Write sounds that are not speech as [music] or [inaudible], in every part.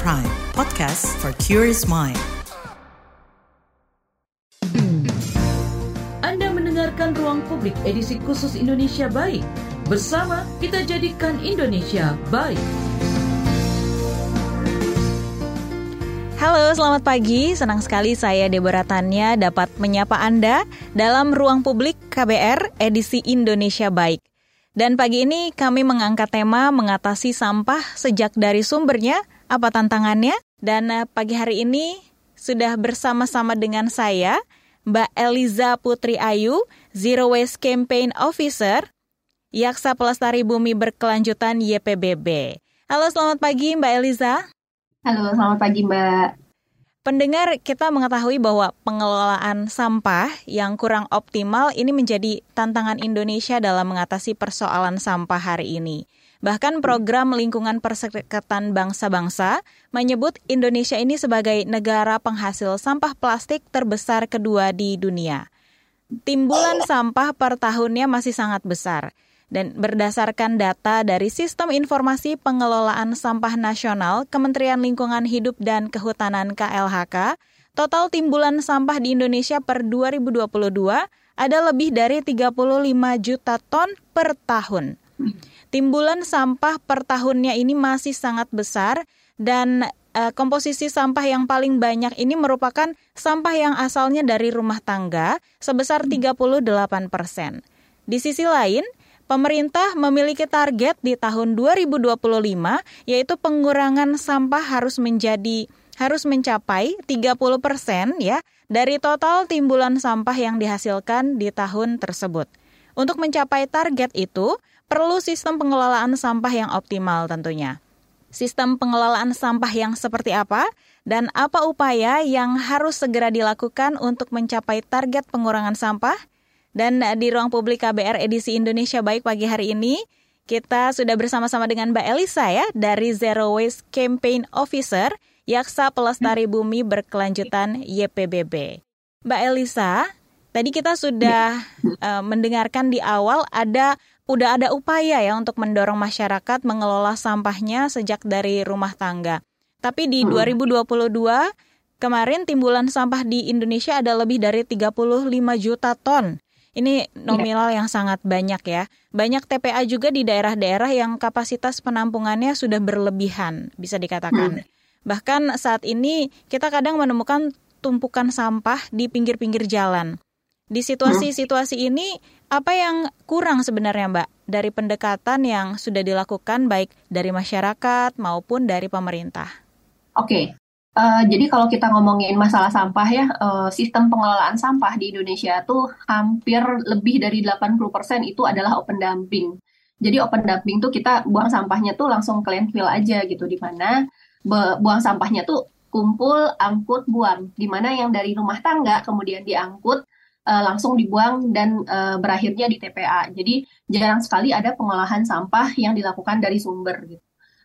Prime, podcast for curious mind. Anda mendengarkan Ruang Publik edisi khusus Indonesia Baik. Bersama kita jadikan Indonesia baik. Halo, selamat pagi. Senang sekali saya Deborah Tanya dapat menyapa Anda dalam Ruang Publik KBR edisi Indonesia Baik. Dan pagi ini kami mengangkat tema mengatasi sampah sejak dari sumbernya, apa tantangannya? Dan eh, pagi hari ini sudah bersama-sama dengan saya, Mbak Eliza Putri Ayu, Zero Waste Campaign Officer, Yaksa Pelestari Bumi Berkelanjutan YPBB. Halo, selamat pagi Mbak Eliza. Halo, selamat pagi Mbak. Pendengar, kita mengetahui bahwa pengelolaan sampah yang kurang optimal ini menjadi tantangan Indonesia dalam mengatasi persoalan sampah hari ini. Bahkan program lingkungan perserikatan bangsa-bangsa menyebut Indonesia ini sebagai negara penghasil sampah plastik terbesar kedua di dunia. Timbulan sampah per tahunnya masih sangat besar. Dan berdasarkan data dari Sistem Informasi Pengelolaan Sampah Nasional Kementerian Lingkungan Hidup dan Kehutanan KLHK, total timbulan sampah di Indonesia per 2022 ada lebih dari 35 juta ton per tahun. Timbulan sampah per tahunnya ini masih sangat besar dan uh, komposisi sampah yang paling banyak ini merupakan sampah yang asalnya dari rumah tangga sebesar 38 persen. Di sisi lain, Pemerintah memiliki target di tahun 2025 yaitu pengurangan sampah harus menjadi harus mencapai 30 persen ya dari total timbulan sampah yang dihasilkan di tahun tersebut. Untuk mencapai target itu, perlu sistem pengelolaan sampah yang optimal tentunya. Sistem pengelolaan sampah yang seperti apa dan apa upaya yang harus segera dilakukan untuk mencapai target pengurangan sampah? Dan di ruang publik KBR edisi Indonesia Baik pagi hari ini, kita sudah bersama-sama dengan Mbak Elisa ya, dari Zero Waste Campaign Officer, Yaksa Pelestari Bumi Berkelanjutan YPBB. Mbak Elisa, tadi kita sudah uh, mendengarkan di awal ada udah ada upaya ya untuk mendorong masyarakat mengelola sampahnya sejak dari rumah tangga. Tapi di 2022 kemarin timbulan sampah di Indonesia ada lebih dari 35 juta ton. Ini nominal ya. yang sangat banyak ya. Banyak TPA juga di daerah-daerah yang kapasitas penampungannya sudah berlebihan, bisa dikatakan. Hmm. Bahkan saat ini kita kadang menemukan tumpukan sampah di pinggir-pinggir jalan. Di situasi-situasi ini, apa yang kurang sebenarnya Mbak dari pendekatan yang sudah dilakukan baik dari masyarakat maupun dari pemerintah? Oke, Uh, jadi kalau kita ngomongin masalah sampah ya, uh, sistem pengelolaan sampah di Indonesia tuh hampir lebih dari 80% itu adalah open dumping. Jadi open dumping tuh kita buang sampahnya tuh langsung ke landfill aja gitu, di mana buang sampahnya tuh kumpul, angkut, buang. Di mana yang dari rumah tangga kemudian diangkut, uh, langsung dibuang dan uh, berakhirnya di TPA. Jadi jarang sekali ada pengolahan sampah yang dilakukan dari sumber gitu.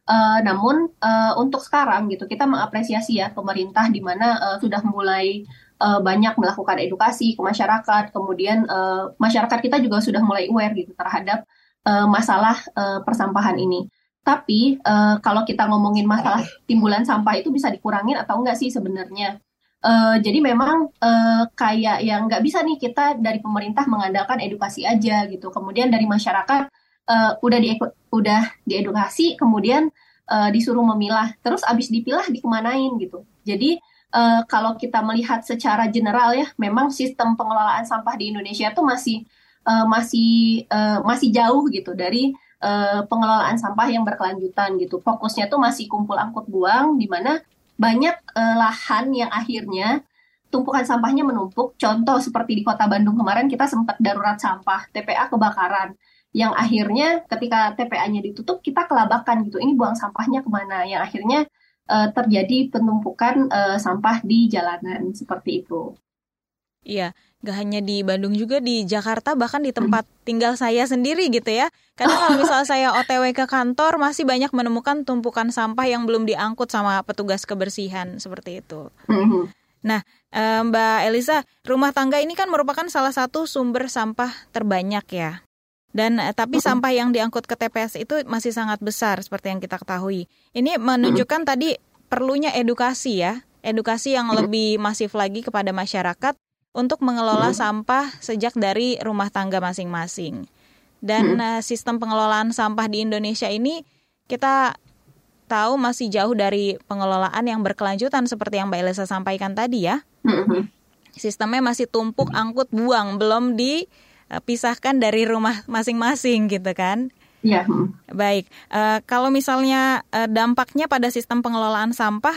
Uh, namun uh, untuk sekarang gitu kita mengapresiasi ya pemerintah di mana uh, sudah mulai uh, banyak melakukan edukasi ke masyarakat, kemudian uh, masyarakat kita juga sudah mulai aware gitu terhadap uh, masalah uh, persampahan ini. Tapi uh, kalau kita ngomongin masalah timbulan sampah itu bisa dikurangin atau enggak sih sebenarnya? Uh, jadi memang uh, kayak yang nggak bisa nih kita dari pemerintah mengandalkan edukasi aja gitu. Kemudian dari masyarakat uh, udah di udah diedukasi kemudian uh, disuruh memilah. Terus abis dipilah dikemanain gitu. Jadi uh, kalau kita melihat secara general ya memang sistem pengelolaan sampah di Indonesia tuh masih uh, masih uh, masih jauh gitu dari uh, pengelolaan sampah yang berkelanjutan gitu. Fokusnya tuh masih kumpul angkut buang di mana banyak uh, lahan yang akhirnya tumpukan sampahnya menumpuk. Contoh seperti di Kota Bandung kemarin kita sempat darurat sampah, TPA kebakaran yang akhirnya ketika TPA-nya ditutup kita kelabakan gitu ini buang sampahnya ke mana yang akhirnya uh, terjadi penumpukan uh, sampah di jalanan seperti itu. Iya, gak hanya di Bandung juga di Jakarta bahkan di tempat [clears throat] tinggal saya sendiri gitu ya. Karena kalau misalnya [laughs] saya OTW ke kantor masih banyak menemukan tumpukan sampah yang belum diangkut sama petugas kebersihan seperti itu. Mm-hmm. Nah, eh, Mbak Elisa, rumah tangga ini kan merupakan salah satu sumber sampah terbanyak ya. Dan uh, tapi uh-huh. sampah yang diangkut ke TPS itu masih sangat besar seperti yang kita ketahui. Ini menunjukkan uh-huh. tadi perlunya edukasi ya, edukasi yang lebih masif lagi kepada masyarakat untuk mengelola sampah sejak dari rumah tangga masing-masing. Dan uh, sistem pengelolaan sampah di Indonesia ini kita tahu masih jauh dari pengelolaan yang berkelanjutan seperti yang Mbak Elisa sampaikan tadi ya. Sistemnya masih tumpuk angkut buang, belum dipisahkan dari rumah masing-masing gitu kan. Iya. Baik, uh, kalau misalnya uh, dampaknya pada sistem pengelolaan sampah,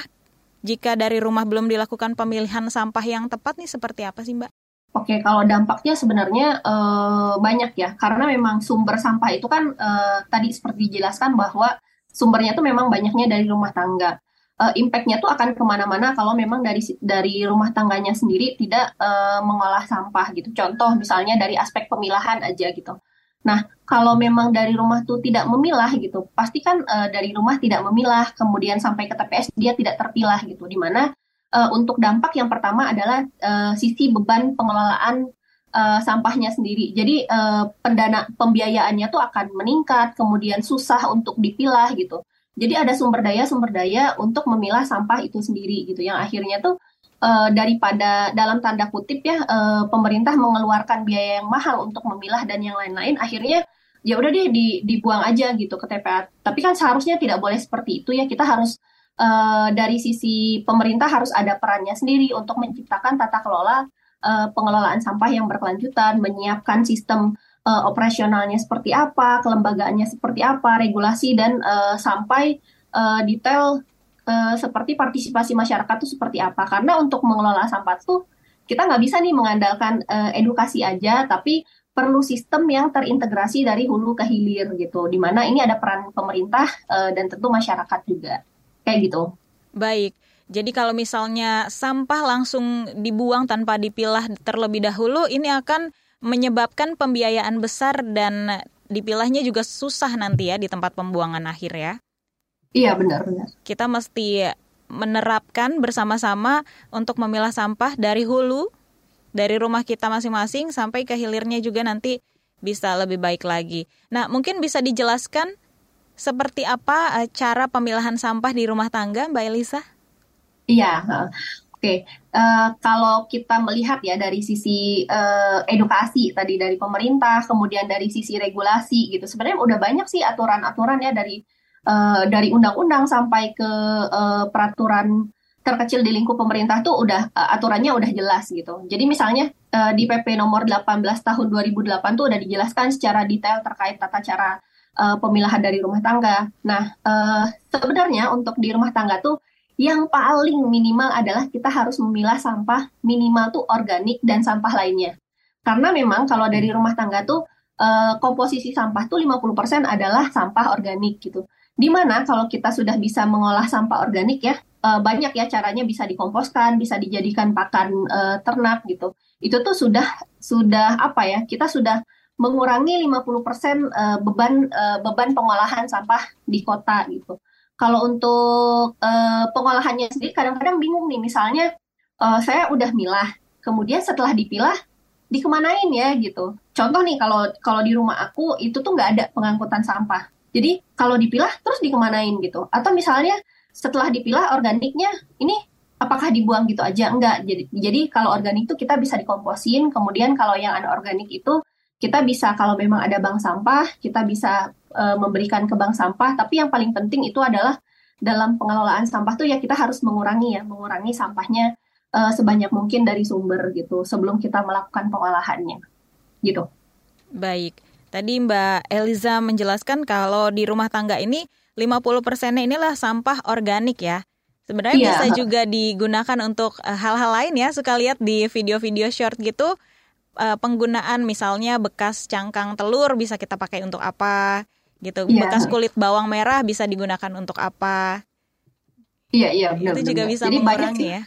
jika dari rumah belum dilakukan pemilihan sampah yang tepat nih seperti apa sih Mbak? Oke, kalau dampaknya sebenarnya uh, banyak ya, karena memang sumber sampah itu kan uh, tadi seperti dijelaskan bahwa sumbernya itu memang banyaknya dari rumah tangga uh, impact-nya tuh akan ke mana-mana kalau memang dari dari rumah tangganya sendiri tidak uh, mengolah sampah gitu. Contoh misalnya dari aspek pemilahan aja gitu. Nah, kalau memang dari rumah tuh tidak memilah gitu, pasti kan uh, dari rumah tidak memilah, kemudian sampai ke TPS dia tidak terpilah gitu. Di mana uh, untuk dampak yang pertama adalah uh, sisi beban pengelolaan uh, sampahnya sendiri. Jadi uh, pendana pembiayaannya tuh akan meningkat, kemudian susah untuk dipilah gitu. Jadi ada sumber daya sumber daya untuk memilah sampah itu sendiri gitu yang akhirnya tuh uh, daripada dalam tanda kutip ya uh, pemerintah mengeluarkan biaya yang mahal untuk memilah dan yang lain-lain akhirnya ya udah deh di, dibuang aja gitu ke TPA. Tapi kan seharusnya tidak boleh seperti itu ya kita harus uh, dari sisi pemerintah harus ada perannya sendiri untuk menciptakan tata kelola uh, pengelolaan sampah yang berkelanjutan, menyiapkan sistem uh, operasionalnya seperti apa, kelembagaannya seperti apa, regulasi dan uh, sampai uh, detail uh, seperti partisipasi masyarakat itu seperti apa. Karena untuk mengelola sampah itu kita nggak bisa nih mengandalkan uh, edukasi aja, tapi perlu sistem yang terintegrasi dari hulu ke hilir gitu. Di mana ini ada peran pemerintah uh, dan tentu masyarakat juga, kayak gitu. Baik. Jadi kalau misalnya sampah langsung dibuang tanpa dipilah terlebih dahulu, ini akan menyebabkan pembiayaan besar dan dipilahnya juga susah nanti ya di tempat pembuangan akhir ya. Iya benar benar. Kita mesti menerapkan bersama-sama untuk memilah sampah dari hulu dari rumah kita masing-masing sampai ke hilirnya juga nanti bisa lebih baik lagi. Nah, mungkin bisa dijelaskan seperti apa eh, cara pemilahan sampah di rumah tangga, Mbak Elisa? Iya, Oke, uh, kalau kita melihat ya dari sisi uh, edukasi tadi dari pemerintah, kemudian dari sisi regulasi gitu, sebenarnya udah banyak sih aturan-aturan ya dari uh, dari undang-undang sampai ke uh, peraturan terkecil di lingkup pemerintah tuh udah uh, aturannya udah jelas gitu. Jadi misalnya uh, di PP nomor 18 tahun 2008 tuh udah dijelaskan secara detail terkait tata cara uh, pemilahan dari rumah tangga. Nah, uh, sebenarnya untuk di rumah tangga tuh yang paling minimal adalah kita harus memilah sampah minimal tuh organik dan sampah lainnya. Karena memang kalau dari rumah tangga tuh eh, komposisi sampah tuh 50% adalah sampah organik gitu. Di mana kalau kita sudah bisa mengolah sampah organik ya, eh, banyak ya caranya bisa dikomposkan, bisa dijadikan pakan eh, ternak gitu. Itu tuh sudah sudah apa ya? Kita sudah mengurangi 50% beban beban pengolahan sampah di kota gitu. Kalau untuk pengolahannya sendiri kadang-kadang bingung nih, misalnya saya udah milah, kemudian setelah dipilah dikemanain ya gitu. Contoh nih kalau kalau di rumah aku itu tuh nggak ada pengangkutan sampah. Jadi kalau dipilah terus dikemanain gitu. Atau misalnya setelah dipilah organiknya ini apakah dibuang gitu aja? Enggak. Jadi jadi kalau organik itu kita bisa dikomposin, kemudian kalau yang anorganik itu kita bisa kalau memang ada bank sampah, kita bisa uh, memberikan ke bank sampah, tapi yang paling penting itu adalah dalam pengelolaan sampah tuh ya kita harus mengurangi ya, mengurangi sampahnya uh, sebanyak mungkin dari sumber gitu sebelum kita melakukan pengolahannya. Gitu. Baik. Tadi Mbak Eliza menjelaskan kalau di rumah tangga ini 50 persennya inilah sampah organik ya. Sebenarnya yeah. bisa juga digunakan untuk eh, hal-hal lain ya. Suka lihat di video-video short gitu penggunaan misalnya bekas cangkang telur bisa kita pakai untuk apa gitu. Yeah. Bekas kulit bawang merah bisa digunakan untuk apa? Iya iya benar. Itu juga bisa Jadi mengurangi ya.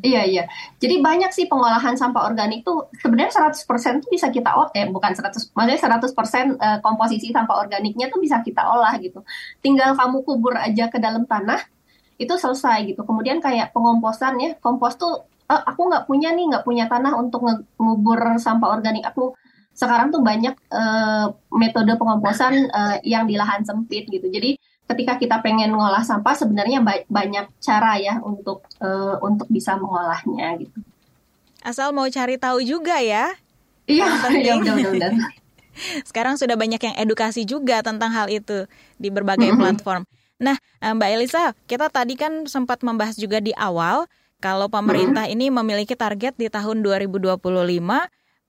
Iya iya. Jadi banyak sih pengolahan sampah organik tuh sebenarnya 100% tuh bisa kita olah eh bukan 100 maksudnya 100% eh, komposisi sampah organiknya tuh bisa kita olah gitu. Tinggal kamu kubur aja ke dalam tanah itu selesai gitu. Kemudian kayak pengomposan ya, kompos tuh eh, aku nggak punya nih nggak punya tanah untuk ngubur sampah organik aku sekarang tuh banyak uh, metode pengomposan uh, yang di lahan sempit gitu. Jadi ketika kita pengen ngolah sampah sebenarnya ba banyak cara ya untuk uh, untuk bisa mengolahnya gitu. Asal mau cari tahu juga ya. Iya, [laughs] iya benar-benar. [laughs] Sekarang sudah banyak yang edukasi juga tentang hal itu di berbagai mm -hmm. platform. Nah, eh, Mbak Elisa, kita tadi kan sempat membahas juga di awal kalau pemerintah mm -hmm. ini memiliki target di tahun 2025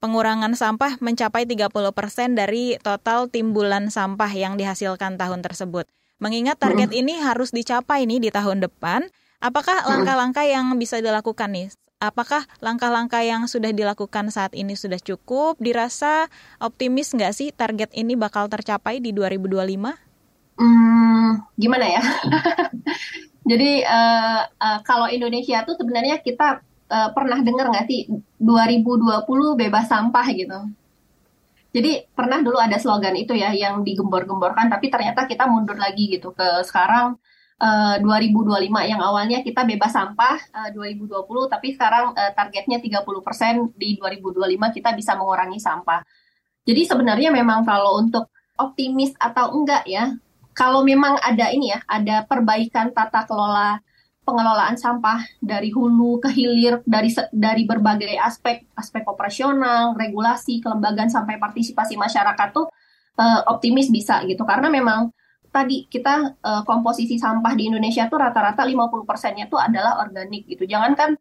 pengurangan sampah mencapai 30% dari total timbulan sampah yang dihasilkan tahun tersebut. Mengingat target ini harus dicapai nih di tahun depan, apakah langkah-langkah yang bisa dilakukan nih apakah langkah-langkah yang sudah dilakukan saat ini sudah cukup? Dirasa optimis nggak sih target ini bakal tercapai di 2025? Hmm, gimana ya? [laughs] Jadi uh, uh, kalau Indonesia tuh sebenarnya kita uh, pernah dengar nggak sih 2020 bebas sampah gitu? Jadi pernah dulu ada slogan itu ya yang digembor-gemborkan, tapi ternyata kita mundur lagi gitu ke sekarang uh, 2025 yang awalnya kita bebas sampah uh, 2020 tapi sekarang uh, targetnya 30% di 2025 kita bisa mengurangi sampah. Jadi sebenarnya memang kalau untuk optimis atau enggak ya, kalau memang ada ini ya, ada perbaikan tata kelola pengelolaan sampah dari hulu ke hilir dari dari berbagai aspek aspek operasional, regulasi, kelembagaan sampai partisipasi masyarakat tuh uh, optimis bisa gitu karena memang tadi kita uh, komposisi sampah di Indonesia tuh rata-rata 50 persennya tuh adalah organik gitu. Jangankan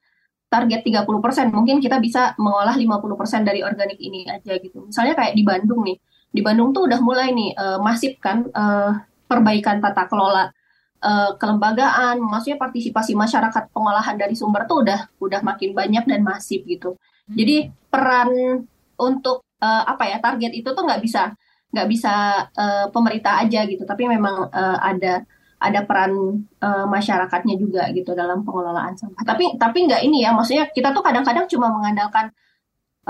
target 30 persen, mungkin kita bisa mengolah 50 persen dari organik ini aja gitu. Misalnya kayak di Bandung nih, di Bandung tuh udah mulai nih uh, masif kan uh, perbaikan tata kelola uh, kelembagaan, maksudnya partisipasi masyarakat pengolahan dari sumber tuh udah udah makin banyak dan masif gitu. Jadi peran untuk uh, apa ya target itu tuh nggak bisa nggak bisa uh, pemerintah aja gitu. Tapi memang uh, ada ada peran uh, masyarakatnya juga gitu dalam pengelolaan sampah. Tapi tapi nggak ini ya maksudnya kita tuh kadang-kadang cuma mengandalkan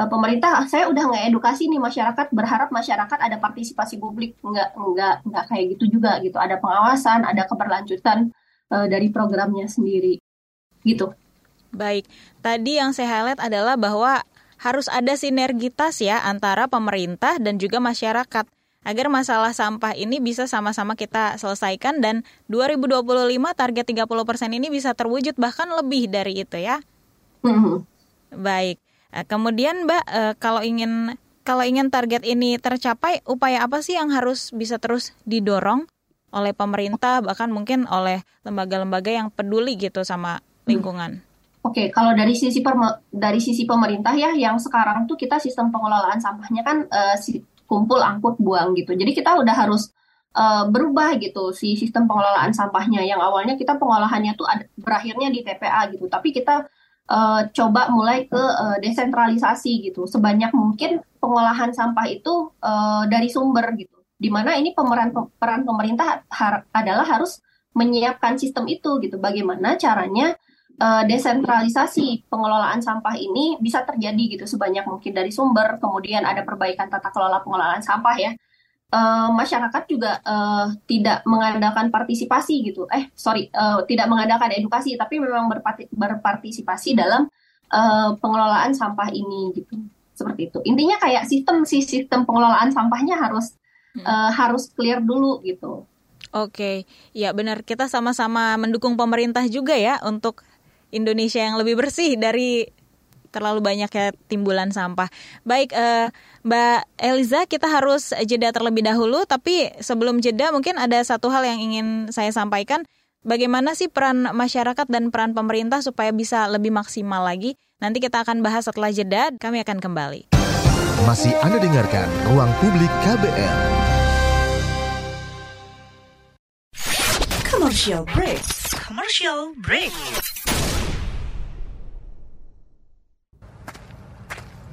pemerintah saya udah nggak edukasi nih masyarakat berharap masyarakat ada partisipasi publik nggak nggak nggak kayak gitu juga gitu ada pengawasan ada keberlanjutan uh, dari programnya sendiri gitu baik tadi yang saya highlight adalah bahwa harus ada sinergitas ya antara pemerintah dan juga masyarakat agar masalah sampah ini bisa sama-sama kita selesaikan dan 2025 target 30% ini bisa terwujud bahkan lebih dari itu ya. Mm-hmm. Baik. Eh, kemudian Mbak eh, kalau ingin kalau ingin target ini tercapai upaya apa sih yang harus bisa terus didorong oleh pemerintah bahkan mungkin oleh lembaga-lembaga yang peduli gitu sama lingkungan? Oke, okay, kalau dari sisi dari sisi pemerintah ya, yang sekarang tuh kita sistem pengelolaan sampahnya kan uh, kumpul, angkut, buang gitu. Jadi kita udah harus uh, berubah gitu si sistem pengelolaan sampahnya. Yang awalnya kita pengolahannya tuh berakhirnya di TPA gitu, tapi kita uh, coba mulai ke uh, desentralisasi gitu. Sebanyak mungkin pengolahan sampah itu uh, dari sumber gitu. Di mana ini pemeran peran pemerintah har adalah harus menyiapkan sistem itu gitu. Bagaimana caranya uh, desentralisasi pengelolaan sampah ini bisa terjadi gitu sebanyak mungkin dari sumber, kemudian ada perbaikan tata kelola pengelolaan sampah ya. Uh, masyarakat juga uh, tidak mengandalkan partisipasi gitu, eh sorry uh, tidak mengandalkan edukasi, tapi memang berpartisipasi dalam uh, pengelolaan sampah ini gitu, seperti itu. Intinya kayak sistem si sistem pengelolaan sampahnya harus uh, harus clear dulu gitu. Oke, ya benar. Kita sama-sama mendukung pemerintah juga ya untuk Indonesia yang lebih bersih dari terlalu banyaknya timbulan sampah. Baik, uh, Mbak Eliza, kita harus jeda terlebih dahulu. Tapi sebelum jeda, mungkin ada satu hal yang ingin saya sampaikan. Bagaimana sih peran masyarakat dan peran pemerintah supaya bisa lebih maksimal lagi? Nanti kita akan bahas setelah jeda. Kami akan kembali. Masih Anda dengarkan Ruang Publik KBR. Commercial break. Commercial break.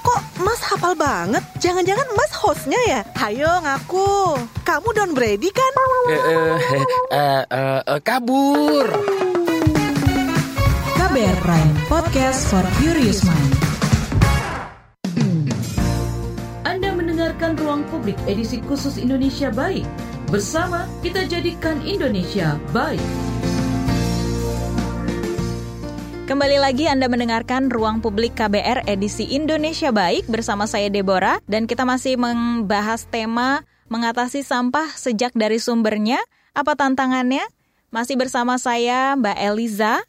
kok Mas hafal banget? Jangan-jangan Mas hostnya ya? Hayo ngaku. Kamu Don Brady kan? Eh, eh, eh, eh, eh, kabur. KBR podcast for curious mind. Anda mendengarkan Ruang Publik edisi khusus Indonesia Baik. Bersama kita jadikan Indonesia baik. Kembali lagi Anda mendengarkan Ruang Publik KBR edisi Indonesia Baik bersama saya Deborah dan kita masih membahas tema mengatasi sampah sejak dari sumbernya. Apa tantangannya? Masih bersama saya Mbak Eliza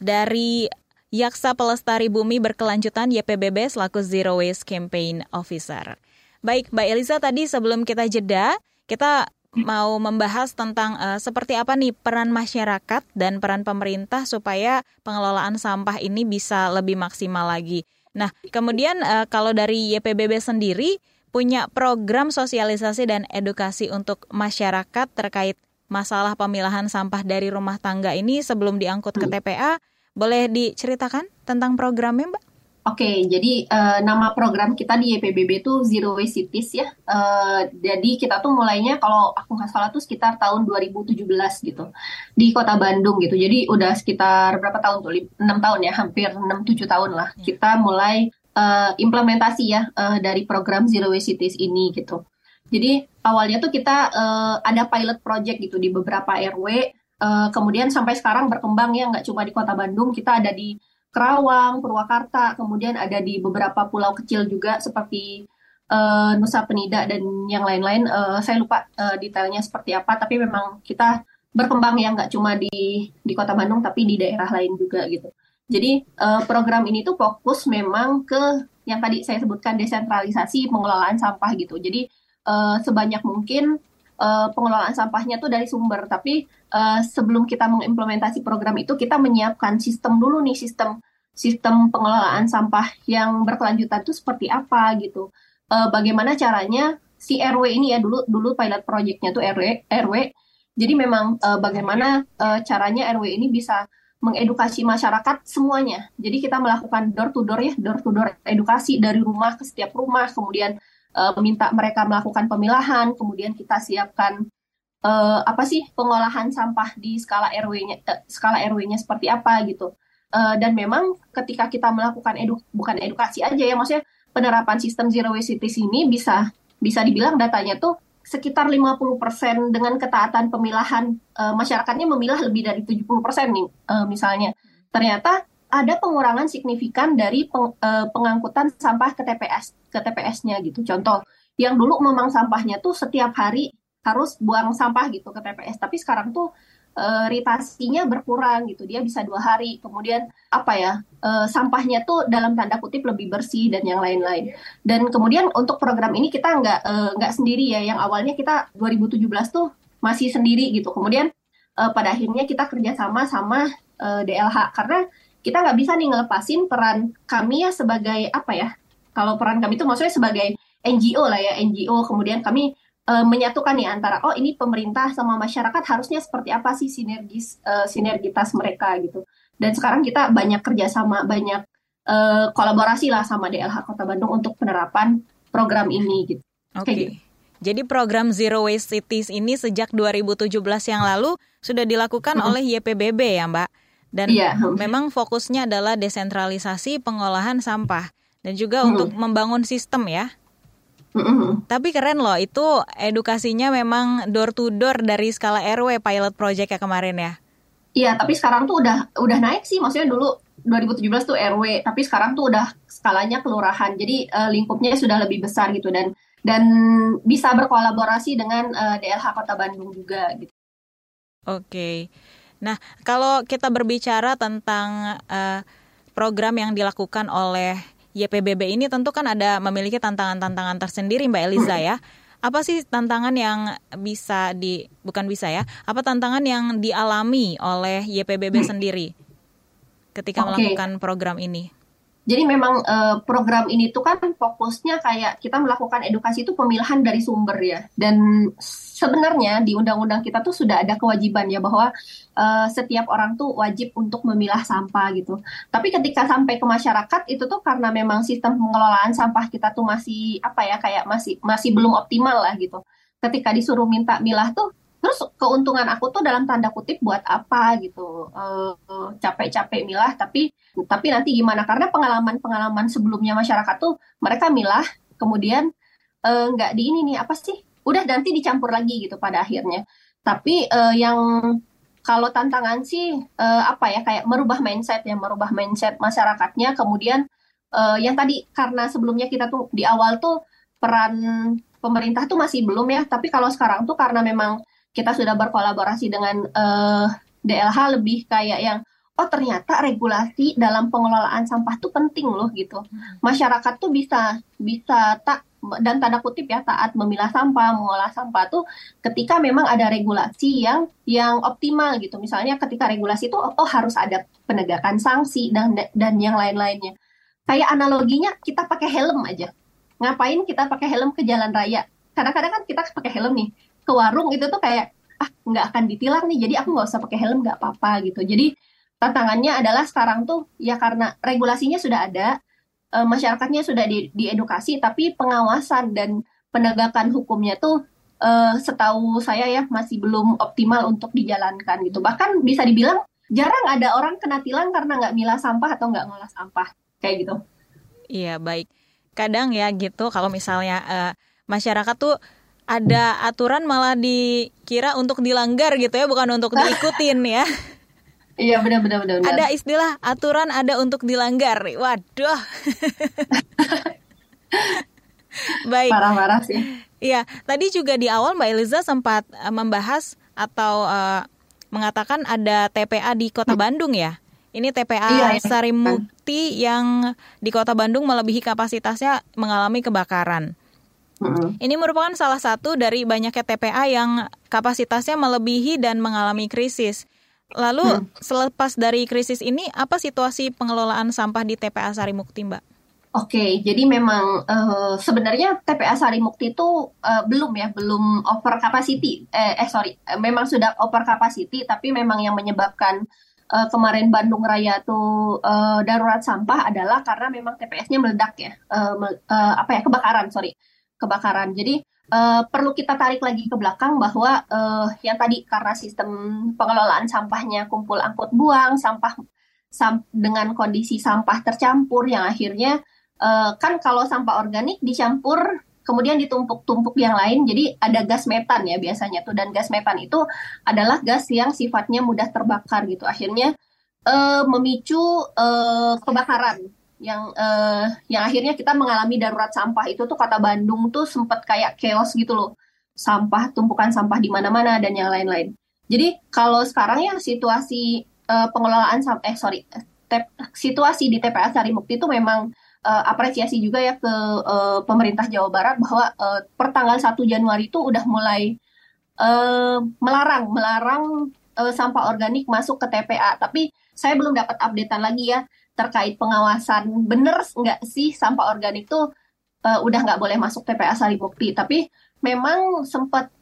dari Yaksa Pelestari Bumi Berkelanjutan YPBB selaku Zero Waste Campaign Officer. Baik, Mbak Eliza tadi sebelum kita jeda, kita mau membahas tentang uh, seperti apa nih peran masyarakat dan peran pemerintah supaya pengelolaan sampah ini bisa lebih maksimal lagi. Nah, kemudian uh, kalau dari YPBB sendiri punya program sosialisasi dan edukasi untuk masyarakat terkait masalah pemilahan sampah dari rumah tangga ini sebelum diangkut ke TPA. Boleh diceritakan tentang programnya, Mbak? Oke, jadi uh, nama program kita di YPBB itu Zero Waste Cities ya. Uh, jadi kita tuh mulainya kalau aku nggak salah tuh sekitar tahun 2017 gitu di Kota Bandung gitu. Jadi udah sekitar berapa tahun tuh? 6 tahun ya, hampir 6-7 tahun lah. Ya. Kita mulai uh, implementasi ya uh, dari program Zero Waste Cities ini gitu. Jadi awalnya tuh kita uh, ada pilot project gitu di beberapa RW. Uh, kemudian sampai sekarang berkembang ya nggak cuma di Kota Bandung, kita ada di Kerawang, Purwakarta, kemudian ada di beberapa pulau kecil juga seperti uh, Nusa Penida dan yang lain-lain. Uh, saya lupa uh, detailnya seperti apa, tapi memang kita berkembang ya nggak cuma di di Kota Bandung tapi di daerah lain juga gitu. Jadi uh, program ini tuh fokus memang ke yang tadi saya sebutkan desentralisasi pengelolaan sampah gitu. Jadi uh, sebanyak mungkin uh, pengelolaan sampahnya tuh dari sumber. Tapi uh, sebelum kita mengimplementasi program itu, kita menyiapkan sistem dulu nih, sistem sistem pengelolaan sampah yang berkelanjutan itu seperti apa gitu. Uh, bagaimana caranya si RW ini ya dulu dulu pilot projectnya tuh RW RW. Jadi memang uh, bagaimana uh, caranya RW ini bisa mengedukasi masyarakat semuanya. Jadi kita melakukan door to door ya, door to door edukasi dari rumah ke setiap rumah, kemudian uh, meminta mereka melakukan pemilahan, kemudian kita siapkan uh, apa sih pengolahan sampah di skala RW-nya uh, skala RW-nya seperti apa gitu. Uh, dan memang ketika kita melakukan edu bukan edukasi aja ya maksudnya penerapan sistem zero waste cities ini bisa bisa dibilang datanya tuh sekitar 50% dengan ketaatan pemilahan uh, masyarakatnya memilah lebih dari 70% nih uh, misalnya. Ternyata ada pengurangan signifikan dari peng, uh, pengangkutan sampah ke TPS ke TPS-nya gitu. Contoh, yang dulu memang sampahnya tuh setiap hari harus buang sampah gitu ke TPS, tapi sekarang tuh uh, ritasinya berkurang gitu. Dia bisa dua hari. Kemudian apa ya uh, sampahnya tuh dalam tanda kutip lebih bersih dan yang lain-lain. Dan kemudian untuk program ini kita nggak uh, nggak sendiri ya. Yang awalnya kita 2017 tuh masih sendiri gitu. Kemudian uh, pada akhirnya kita kerjasama sama uh, DLH karena kita nggak bisa nih ngelepasin peran kami ya sebagai apa ya kalau peran kami itu maksudnya sebagai NGO lah ya NGO kemudian kami uh, menyatukan nih antara oh ini pemerintah sama masyarakat harusnya seperti apa sih sinergis uh, sinergitas mereka gitu dan sekarang kita banyak kerjasama banyak uh, kolaborasi lah sama DLH Kota Bandung untuk penerapan program ini gitu. Oke. Okay. Gitu. Jadi program Zero Waste Cities ini sejak 2017 yang lalu sudah dilakukan -hmm. oleh YPBB ya Mbak? Dan iya. memang fokusnya adalah desentralisasi pengolahan sampah dan juga hmm. untuk membangun sistem ya. Hmm. Tapi keren loh, itu edukasinya memang door to door dari skala RW pilot project ya kemarin ya. Iya, tapi sekarang tuh udah udah naik sih, maksudnya dulu 2017 tuh RW, tapi sekarang tuh udah skalanya kelurahan. Jadi uh, lingkupnya sudah lebih besar gitu dan dan bisa berkolaborasi dengan uh, eh, DLH Kota Bandung juga gitu. Oke. Okay. Nah, kalau kita berbicara tentang uh, program yang dilakukan oleh YPBB ini tentu kan ada memiliki tantangan-tantangan tersendiri Mbak Eliza ya. Apa sih tantangan yang bisa di bukan bisa ya? Apa tantangan yang dialami oleh YPBB sendiri ketika okay. melakukan program ini? Jadi memang uh, program ini tuh kan fokusnya kayak kita melakukan edukasi itu pemilahan dari sumber ya. Dan sebenarnya di undang-undang kita tuh sudah ada kewajiban ya bahwa uh, setiap orang tuh wajib untuk memilah sampah gitu. Tapi ketika sampai ke masyarakat itu tuh karena memang sistem pengelolaan sampah kita tuh masih apa ya kayak masih masih belum optimal lah gitu. Ketika disuruh minta milah tuh terus keuntungan aku tuh dalam tanda kutip buat apa gitu uh, capek capek-capek milah tapi tapi nanti gimana karena pengalaman-pengalaman sebelumnya masyarakat tuh mereka milah kemudian eh, nggak di ini nih apa sih udah nanti dicampur lagi gitu pada akhirnya. Tapi eh, yang kalau tantangan sih eh, apa ya kayak merubah mindset ya merubah mindset masyarakatnya. Kemudian eh, yang tadi karena sebelumnya kita tuh di awal tuh peran pemerintah tuh masih belum ya. Tapi kalau sekarang tuh karena memang kita sudah berkolaborasi dengan eh, DLH lebih kayak yang oh ternyata regulasi dalam pengelolaan sampah tuh penting loh gitu. Masyarakat tuh bisa bisa tak dan tanda kutip ya taat memilah sampah, mengolah sampah tuh ketika memang ada regulasi yang yang optimal gitu. Misalnya ketika regulasi itu oh, harus ada penegakan sanksi dan dan yang lain-lainnya. Kayak analoginya kita pakai helm aja. Ngapain kita pakai helm ke jalan raya? Kadang-kadang kan kita pakai helm nih ke warung itu tuh kayak ah nggak akan ditilang nih, jadi aku nggak usah pakai helm nggak apa-apa gitu. Jadi tantangannya adalah sekarang tuh ya karena regulasinya sudah ada, uh, masyarakatnya sudah di, diedukasi, tapi pengawasan dan penegakan hukumnya tuh uh, setahu saya ya masih belum optimal untuk dijalankan gitu. Bahkan bisa dibilang jarang ada orang kena tilang karena nggak milah sampah atau nggak ngolah sampah kayak gitu. Iya baik. Kadang ya gitu kalau misalnya uh, masyarakat tuh ada aturan malah dikira untuk dilanggar gitu ya, bukan untuk [laughs] diikutin ya. Iya benar benar benar. Ada istilah aturan ada untuk dilanggar. Waduh. [laughs] Baik. Marah-marah sih. Iya, tadi juga di awal Mbak Eliza sempat uh, membahas atau uh, mengatakan ada TPA di Kota hmm. Bandung ya. Ini TPA iya, iya. Sarimukti yang di Kota Bandung melebihi kapasitasnya mengalami kebakaran. hmm Ini merupakan salah satu dari banyaknya TPA yang kapasitasnya melebihi dan mengalami krisis. Lalu hmm. selepas dari krisis ini, apa situasi pengelolaan sampah di TPA Sarimukti, Mbak? Oke, jadi memang uh, sebenarnya TPA Sarimukti itu uh, belum ya, belum over capacity. Eh, eh sorry, memang sudah over capacity, tapi memang yang menyebabkan uh, kemarin Bandung Raya tuh uh, darurat sampah adalah karena memang TPS-nya meledak ya, uh, uh, apa ya kebakaran, sorry, kebakaran. Jadi uh, perlu kita tarik lagi ke belakang bahwa uh, yang tadi karena sistem pengelolaan sampahnya kumpul angkut buang sampah sam dengan kondisi sampah tercampur yang akhirnya uh, kan kalau sampah organik dicampur kemudian ditumpuk-tumpuk yang lain jadi ada gas metan ya biasanya tuh. Dan gas metan itu adalah gas yang sifatnya mudah terbakar gitu. Akhirnya uh, memicu uh, kebakaran yang uh, yang akhirnya kita mengalami darurat sampah. Itu tuh kota Bandung tuh sempat kayak chaos gitu loh. Sampah tumpukan sampah di mana-mana dan yang lain-lain. Jadi kalau sekarang ya situasi uh, pengelolaan eh sorry situasi di TPA Sarimukti itu memang uh, apresiasi juga ya ke uh, pemerintah Jawa Barat bahwa uh, pertanggal 1 Januari itu udah mulai uh, melarang melarang uh, sampah organik masuk ke TPA tapi saya belum dapat updatean lagi ya terkait pengawasan bener nggak sih sampah organik tuh uh, udah nggak boleh masuk TPA Saribukti tapi memang sempat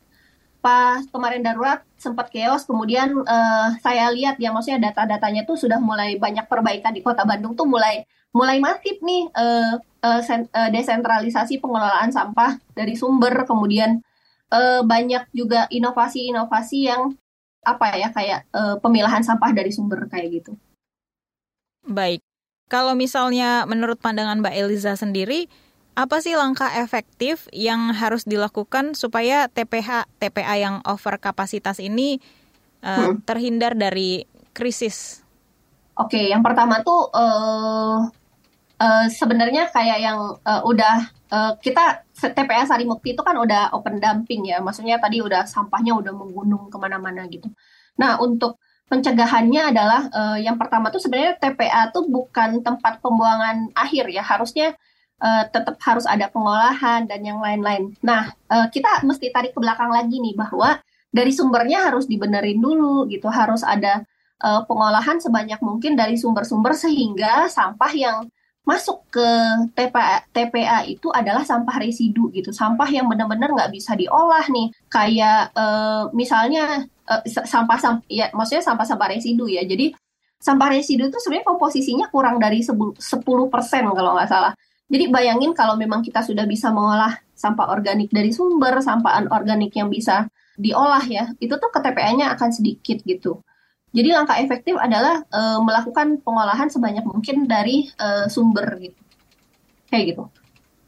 pas kemarin darurat sempat chaos kemudian uh, saya lihat ya maksudnya data-datanya tuh sudah mulai banyak perbaikan di kota Bandung tuh mulai mulai masif nih uh, uh, sen, uh, desentralisasi pengelolaan sampah dari sumber kemudian uh, banyak juga inovasi-inovasi yang apa ya kayak uh, pemilahan sampah dari sumber kayak gitu. Baik. Kalau misalnya menurut pandangan Mbak Eliza sendiri, apa sih langkah efektif yang harus dilakukan supaya TPH TPA yang over kapasitas ini uh, hmm. terhindar dari krisis? Oke, yang pertama tuh uh, uh, sebenarnya kayak yang uh, udah uh, kita TPA Sarimukti itu kan udah open dumping ya, maksudnya tadi udah sampahnya udah menggunung ke mana-mana gitu. Nah untuk pencegahannya adalah uh, yang pertama tuh sebenarnya TPA tuh bukan tempat pembuangan akhir ya harusnya uh, tetap harus ada pengolahan dan yang lain-lain. Nah uh, kita mesti tarik ke belakang lagi nih bahwa dari sumbernya harus dibenerin dulu gitu harus ada uh, pengolahan sebanyak mungkin dari sumber-sumber sehingga sampah yang masuk ke TPA, TPA itu adalah sampah residu gitu, sampah yang benar-benar nggak bisa diolah nih, kayak uh, misalnya uh, sampah sampah ya maksudnya sampah-sampah residu ya. Jadi sampah residu itu sebenarnya komposisinya kurang dari 10 persen kalau nggak salah. Jadi bayangin kalau memang kita sudah bisa mengolah sampah organik dari sumber, sampah anorganik yang bisa diolah ya, itu tuh ke TPA-nya akan sedikit gitu. Jadi langkah efektif adalah uh, melakukan pengolahan sebanyak mungkin dari uh, sumber gitu. Kayak gitu.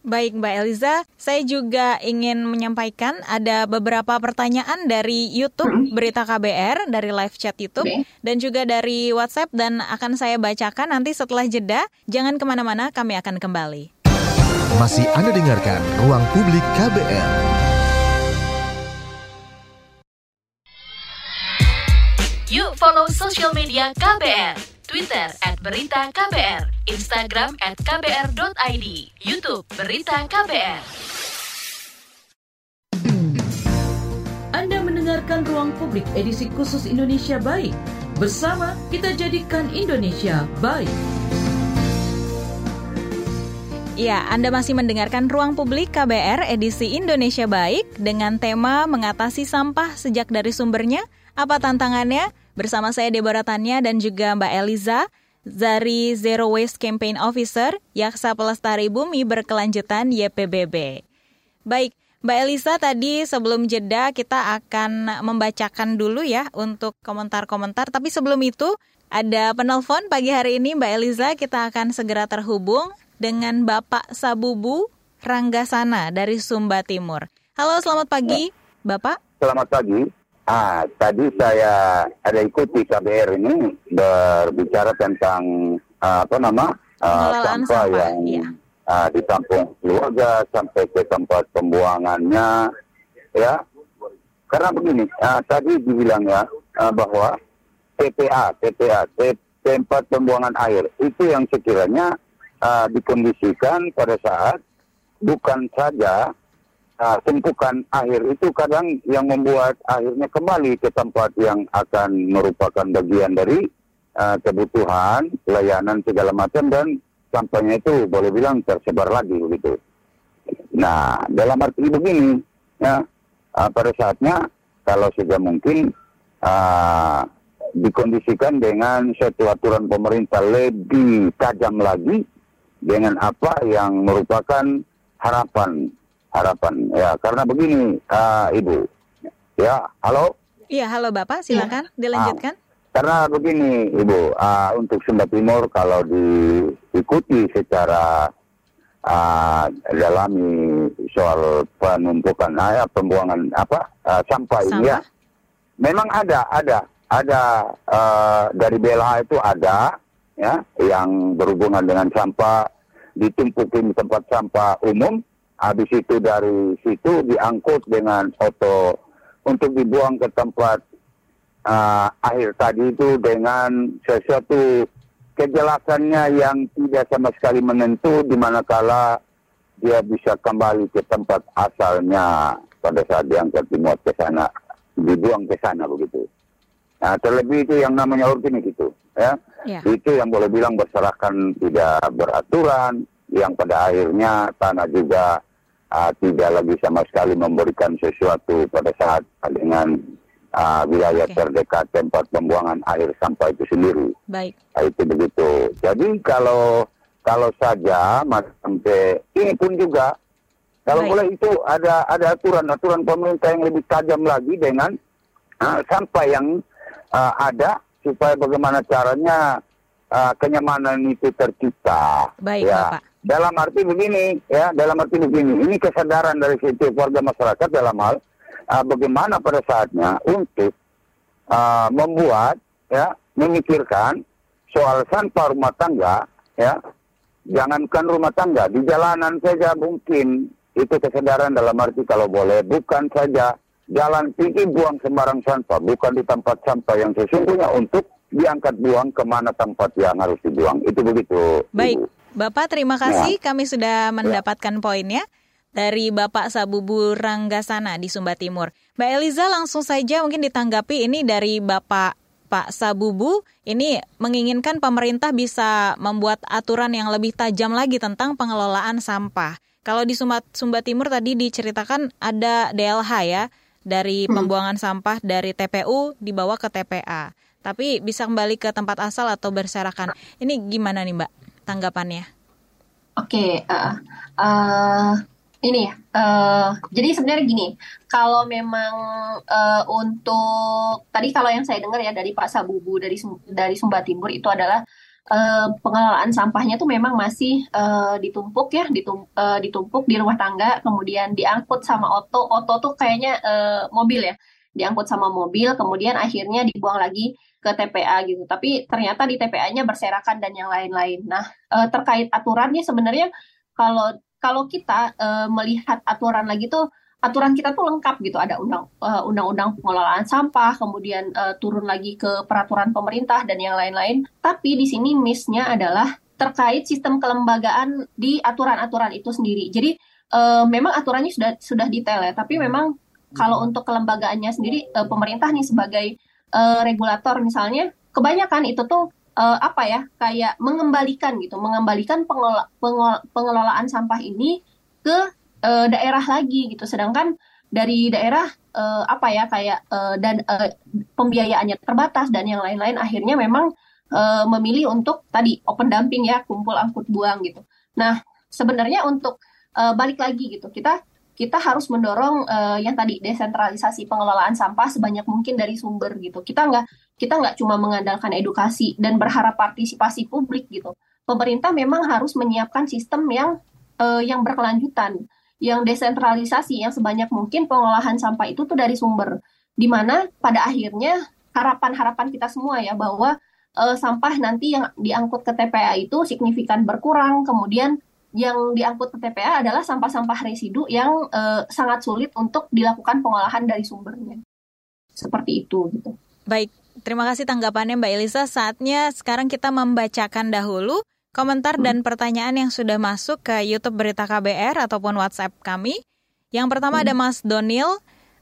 Baik Mbak Eliza, saya juga ingin menyampaikan ada beberapa pertanyaan dari YouTube Berita KBR, dari live chat YouTube, dan juga dari WhatsApp, dan akan saya bacakan nanti setelah jeda. Jangan ke mana-mana, kami akan kembali. Masih Anda dengarkan Ruang Publik KBR. Yuk follow social media KBR Twitter at Berita KBR, Instagram at kbr.id, Youtube Berita KBR. Anda mendengarkan Ruang Publik edisi khusus Indonesia Baik. Bersama kita jadikan Indonesia baik. Ya, Anda masih mendengarkan Ruang Publik KBR edisi Indonesia Baik dengan tema mengatasi sampah sejak dari sumbernya, apa tantangannya, Bersama saya Deborah Tanya dan juga Mbak Eliza dari Zero Waste Campaign Officer Yaksa Pelestari Bumi Berkelanjutan YPBB. Baik, Mbak Elisa tadi sebelum jeda kita akan membacakan dulu ya untuk komentar-komentar. Tapi sebelum itu ada penelpon pagi hari ini Mbak Eliza kita akan segera terhubung dengan Bapak Sabubu Ranggasana dari Sumba Timur. Halo, selamat pagi, Bapak. Selamat pagi. Ah, tadi saya ada ikuti KBR ini berbicara tentang uh, apa nama uh, sampah, sampah yang iya. uh, ditampung keluarga sampai ke tempat pembuangannya, ya. Karena begini, uh, tadi dibilang ya uh, bahwa TPA, TPA, tempat pembuangan air itu yang sekiranya uh, dikondisikan pada saat bukan saja uh, tumpukan air itu kadang yang membuat akhirnya kembali ke tempat yang akan merupakan bagian dari uh, kebutuhan, pelayanan segala macam dan sampahnya itu boleh bilang tersebar lagi begitu. Nah, dalam arti begini, ya, uh, pada saatnya kalau sudah mungkin uh, dikondisikan dengan satu aturan pemerintah lebih tajam lagi dengan apa yang merupakan harapan harapan. Ya karena begini uh, ibu. Ya halo? Iya halo bapak silakan ya. dilanjutkan. Uh, karena begini ibu uh, untuk Sumba Timur kalau diikuti secara uh, dalami soal penumpukan uh, pembuangan apa uh, sampah, sampah ini ya. Memang ada ada ada uh, dari BLH itu ada ya yang berhubungan dengan sampah ditumpukin di tempat sampah umum Habis itu dari situ diangkut dengan oto untuk dibuang ke tempat uh, akhir tadi itu dengan sesuatu kejelasannya yang tidak sama sekali menentu di manakala dia bisa kembali ke tempat asalnya pada saat diangkat dimuat ke sana, dibuang ke sana begitu. Nah, terlebih itu yang namanya organik itu, ya. ya. Itu yang boleh bilang berserakan tidak beraturan, yang pada akhirnya tanah juga uh, tidak lagi sama sekali memberikan sesuatu pada saat dengan uh, wilayah okay. terdekat tempat pembuangan air sampah itu sendiri. Baik. Nah, itu begitu. Jadi kalau kalau saja Mas sampai ini pun juga kalau Baik. boleh itu ada ada aturan-aturan pemerintah yang lebih tajam lagi dengan uh, sampah yang uh, ada supaya bagaimana caranya uh, kenyamanan itu tercipta. Baik, ya. Bapak. Dalam arti begini, ya, dalam arti begini, ini kesadaran dari setiap warga masyarakat dalam hal uh, bagaimana pada saatnya untuk uh, membuat, ya, memikirkan soal sampah rumah tangga, ya, jangankan rumah tangga di jalanan saja mungkin itu kesadaran dalam arti kalau boleh bukan saja jalan tinggi buang sembarang sampah, bukan di tempat sampah yang sesungguhnya untuk diangkat buang ke mana tempat yang harus dibuang. Itu begitu. Baik. Bapak terima kasih ya. kami sudah mendapatkan ya. poinnya dari Bapak Sabubu Ranggasana di Sumba Timur. Mbak Eliza langsung saja mungkin ditanggapi ini dari Bapak Pak Sabubu ini menginginkan pemerintah bisa membuat aturan yang lebih tajam lagi tentang pengelolaan sampah. Kalau di Sumba, Sumba Timur tadi diceritakan ada DLH ya dari hmm. pembuangan sampah dari TPU dibawa ke TPA. Tapi bisa kembali ke tempat asal atau berserakan. Ini gimana nih Mbak? Tanggapannya? Oke, okay, uh, uh, ini uh, jadi sebenarnya gini kalau memang uh, untuk tadi kalau yang saya dengar ya dari Pak Sabubu dari dari Sumba Timur itu adalah uh, pengelolaan sampahnya tuh memang masih uh, ditumpuk ya ditum, uh, ditumpuk di rumah tangga kemudian diangkut sama oto oto tuh kayaknya uh, mobil ya diangkut sama mobil kemudian akhirnya dibuang lagi ke TPA gitu. Tapi ternyata di TPA-nya berserakan dan yang lain-lain. Nah uh, terkait aturannya sebenarnya kalau kalau kita uh, melihat aturan lagi tuh aturan kita tuh lengkap gitu. Ada undang uh, undang-undang pengelolaan sampah kemudian uh, turun lagi ke peraturan pemerintah dan yang lain-lain. Tapi di sini missnya adalah terkait sistem kelembagaan di aturan-aturan itu sendiri. Jadi uh, memang aturannya sudah sudah detail ya. Tapi memang kalau untuk kelembagaannya sendiri uh, pemerintah nih sebagai uh, regulator misalnya kebanyakan itu tuh uh, apa ya kayak mengembalikan gitu mengembalikan pengelola, pengelola, pengelolaan sampah ini ke uh, daerah lagi gitu. Sedangkan dari daerah uh, apa ya kayak uh, dan uh, pembiayaannya terbatas dan yang lain-lain akhirnya memang uh, memilih untuk tadi open dumping ya kumpul angkut buang gitu. Nah sebenarnya untuk uh, balik lagi gitu kita kita harus mendorong uh, yang tadi desentralisasi pengelolaan sampah sebanyak mungkin dari sumber gitu. Kita nggak kita nggak cuma mengandalkan edukasi dan berharap partisipasi publik gitu. Pemerintah memang harus menyiapkan sistem yang uh, yang berkelanjutan, yang desentralisasi yang sebanyak mungkin pengolahan sampah itu tuh dari sumber. Di mana pada akhirnya harapan-harapan kita semua ya bahwa uh, sampah nanti yang diangkut ke TPA itu signifikan berkurang, kemudian yang diangkut ke TPA adalah sampah-sampah residu yang uh, sangat sulit untuk dilakukan pengolahan dari sumbernya. Seperti itu gitu. Baik, terima kasih tanggapannya Mbak Elisa. Saatnya sekarang kita membacakan dahulu komentar hmm. dan pertanyaan yang sudah masuk ke YouTube Berita KBR ataupun WhatsApp kami. Yang pertama hmm. ada Mas Donil.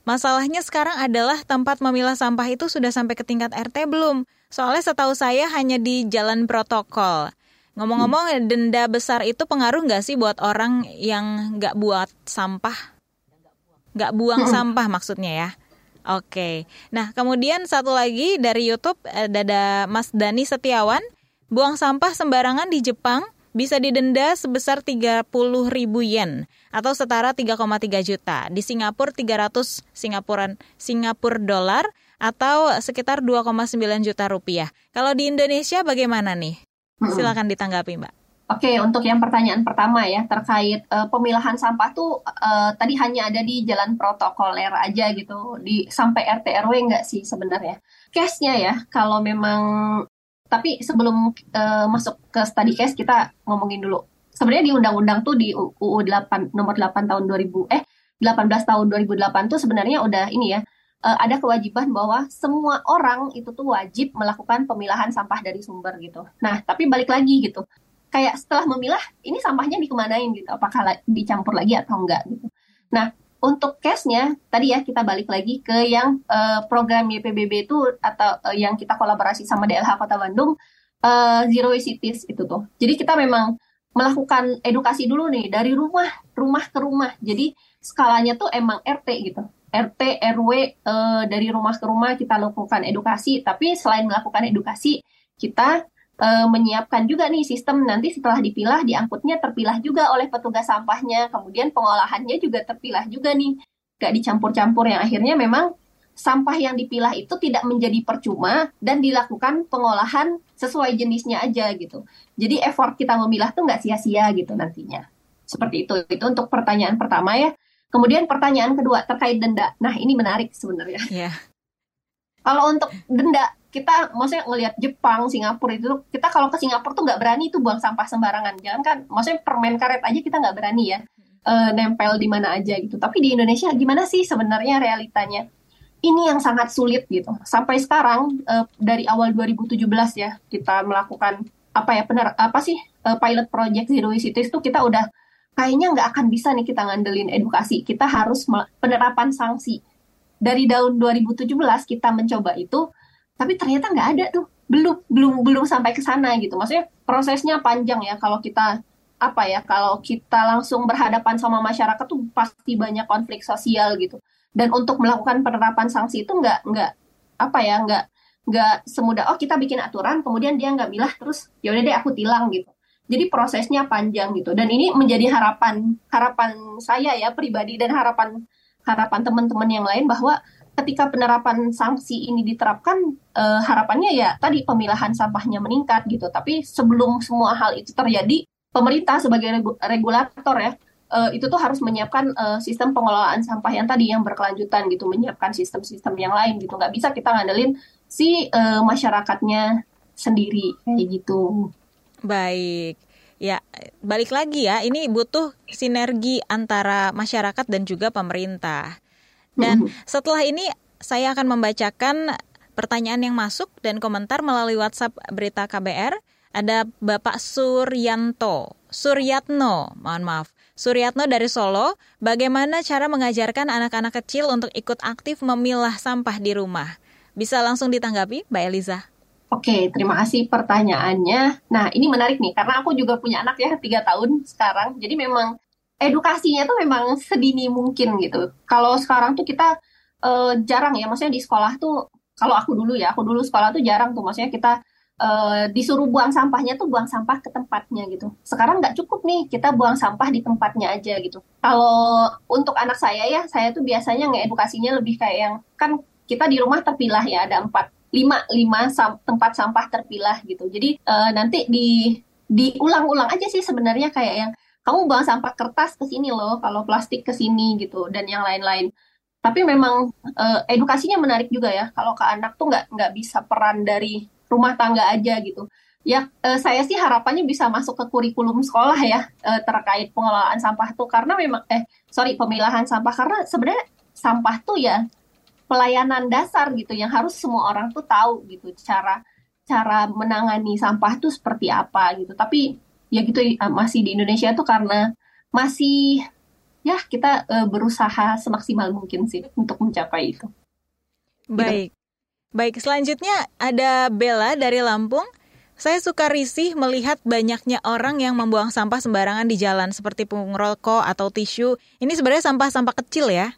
Masalahnya sekarang adalah tempat memilah sampah itu sudah sampai ke tingkat RT belum? Soalnya setahu saya hanya di jalan protokol. Ngomong-ngomong, denda besar itu pengaruh nggak sih buat orang yang nggak buat sampah? Nggak buang sampah maksudnya ya? Oke. Nah, kemudian satu lagi dari YouTube ada Mas Dani Setiawan. Buang sampah sembarangan di Jepang bisa didenda sebesar 30 ribu yen atau setara 3,3 juta. Di Singapura 300 Singapuran Singapura dolar atau sekitar 2,9 juta rupiah. Kalau di Indonesia bagaimana nih? Silakan ditanggapi, Mbak. Oke, untuk yang pertanyaan pertama ya terkait uh, pemilahan sampah tuh uh, tadi hanya ada di jalan protokoler aja gitu, di sampai RT RW enggak sih sebenarnya. Case-nya ya, kalau memang tapi sebelum uh, masuk ke study case kita ngomongin dulu. Sebenarnya di undang-undang tuh di UU 8 nomor 8 tahun 2000 eh 18 tahun 2008 tuh sebenarnya udah ini ya uh, ada kewajiban bahwa semua orang itu tuh wajib melakukan pemilahan sampah dari sumber gitu. Nah, tapi balik lagi gitu. Kayak setelah memilah, ini sampahnya dikemanain gitu? Apakah dicampur lagi atau enggak gitu. Nah, untuk case-nya tadi ya kita balik lagi ke yang uh, program YPBB itu atau uh, yang kita kolaborasi sama DLH Kota Bandung uh, Zero Waste Cities itu tuh. Jadi kita memang melakukan edukasi dulu nih dari rumah rumah ke rumah. Jadi skalanya tuh emang RT gitu. RT RW e, eh, dari rumah ke rumah kita lakukan edukasi tapi selain melakukan edukasi kita e, menyiapkan juga nih sistem nanti setelah dipilah diangkutnya terpilah juga oleh petugas sampahnya kemudian pengolahannya juga terpilah juga nih gak dicampur-campur yang akhirnya memang sampah yang dipilah itu tidak menjadi percuma dan dilakukan pengolahan sesuai jenisnya aja gitu. Jadi effort kita memilah tuh nggak sia-sia gitu nantinya. Seperti itu. Itu untuk pertanyaan pertama ya. Kemudian pertanyaan kedua terkait denda. Nah ini menarik sebenarnya. Yeah. Kalau untuk denda kita maksudnya ngelihat Jepang, Singapura itu kita kalau ke Singapura tuh nggak berani tuh buang sampah sembarangan. Jangan kan, maksudnya permen karet aja kita nggak berani ya e, nempel di mana aja gitu. Tapi di Indonesia gimana sih sebenarnya realitanya? Ini yang sangat sulit gitu. Sampai sekarang e, dari awal 2017 ya kita melakukan apa ya benar apa sih e, pilot project Zero Waste itu kita udah kayaknya nggak akan bisa nih kita ngandelin edukasi. Kita harus penerapan sanksi. Dari tahun 2017 kita mencoba itu, tapi ternyata nggak ada tuh. Belum belum belum sampai ke sana gitu. Maksudnya prosesnya panjang ya kalau kita apa ya kalau kita langsung berhadapan sama masyarakat tuh pasti banyak konflik sosial gitu. Dan untuk melakukan penerapan sanksi itu nggak nggak apa ya nggak nggak semudah oh kita bikin aturan kemudian dia nggak milah terus ya udah deh aku tilang gitu Jadi prosesnya panjang gitu. Dan ini menjadi harapan harapan saya ya pribadi dan harapan harapan teman-teman yang lain bahwa ketika penerapan sanksi ini diterapkan uh, harapannya ya tadi pemilahan sampahnya meningkat gitu. Tapi sebelum semua hal itu terjadi, pemerintah sebagai regulator ya uh, itu tuh harus menyiapkan uh, sistem pengelolaan sampah yang tadi yang berkelanjutan gitu, menyiapkan sistem-sistem yang lain gitu. Nggak bisa kita ngandelin si uh, masyarakatnya sendiri kayak gitu. Baik. Ya, balik lagi ya, ini butuh sinergi antara masyarakat dan juga pemerintah. Dan setelah ini saya akan membacakan pertanyaan yang masuk dan komentar melalui WhatsApp Berita KBR. Ada Bapak Suryanto, Suryatno, mohon maaf. Suryatno dari Solo, bagaimana cara mengajarkan anak-anak kecil untuk ikut aktif memilah sampah di rumah? Bisa langsung ditanggapi, Mbak Eliza? Oke, terima kasih pertanyaannya. Nah, ini menarik nih, karena aku juga punya anak ya, tiga tahun sekarang. Jadi memang edukasinya tuh memang sedini mungkin gitu. Kalau sekarang tuh kita uh, jarang ya, maksudnya di sekolah tuh kalau aku dulu ya, aku dulu sekolah tuh jarang tuh, maksudnya kita uh, disuruh buang sampahnya tuh buang sampah ke tempatnya gitu. Sekarang nggak cukup nih kita buang sampah di tempatnya aja gitu. Kalau untuk anak saya ya, saya tuh biasanya ngedukasinya lebih kayak yang kan kita di rumah terpilah ya ada empat lima lima sam tempat sampah terpilah gitu. Jadi uh, nanti di diulang-ulang aja sih sebenarnya kayak yang kamu buang sampah kertas ke sini loh, kalau plastik ke sini gitu dan yang lain-lain. Tapi memang uh, edukasinya menarik juga ya. Kalau ke anak tuh nggak nggak bisa peran dari rumah tangga aja gitu. Ya uh, saya sih harapannya bisa masuk ke kurikulum sekolah ya uh, terkait pengelolaan sampah tuh karena memang eh sorry pemilahan sampah karena sebenarnya sampah tuh ya pelayanan dasar gitu yang harus semua orang tuh tahu gitu cara cara menangani sampah tuh seperti apa gitu. Tapi ya gitu uh, masih di Indonesia tuh karena masih ya kita uh, berusaha semaksimal mungkin sih untuk mencapai itu. Baik. Gitu. Baik, selanjutnya ada Bella dari Lampung. Saya suka risih melihat banyaknya orang yang membuang sampah sembarangan di jalan seperti pungung rokok atau tisu. Ini sebenarnya sampah-sampah kecil ya.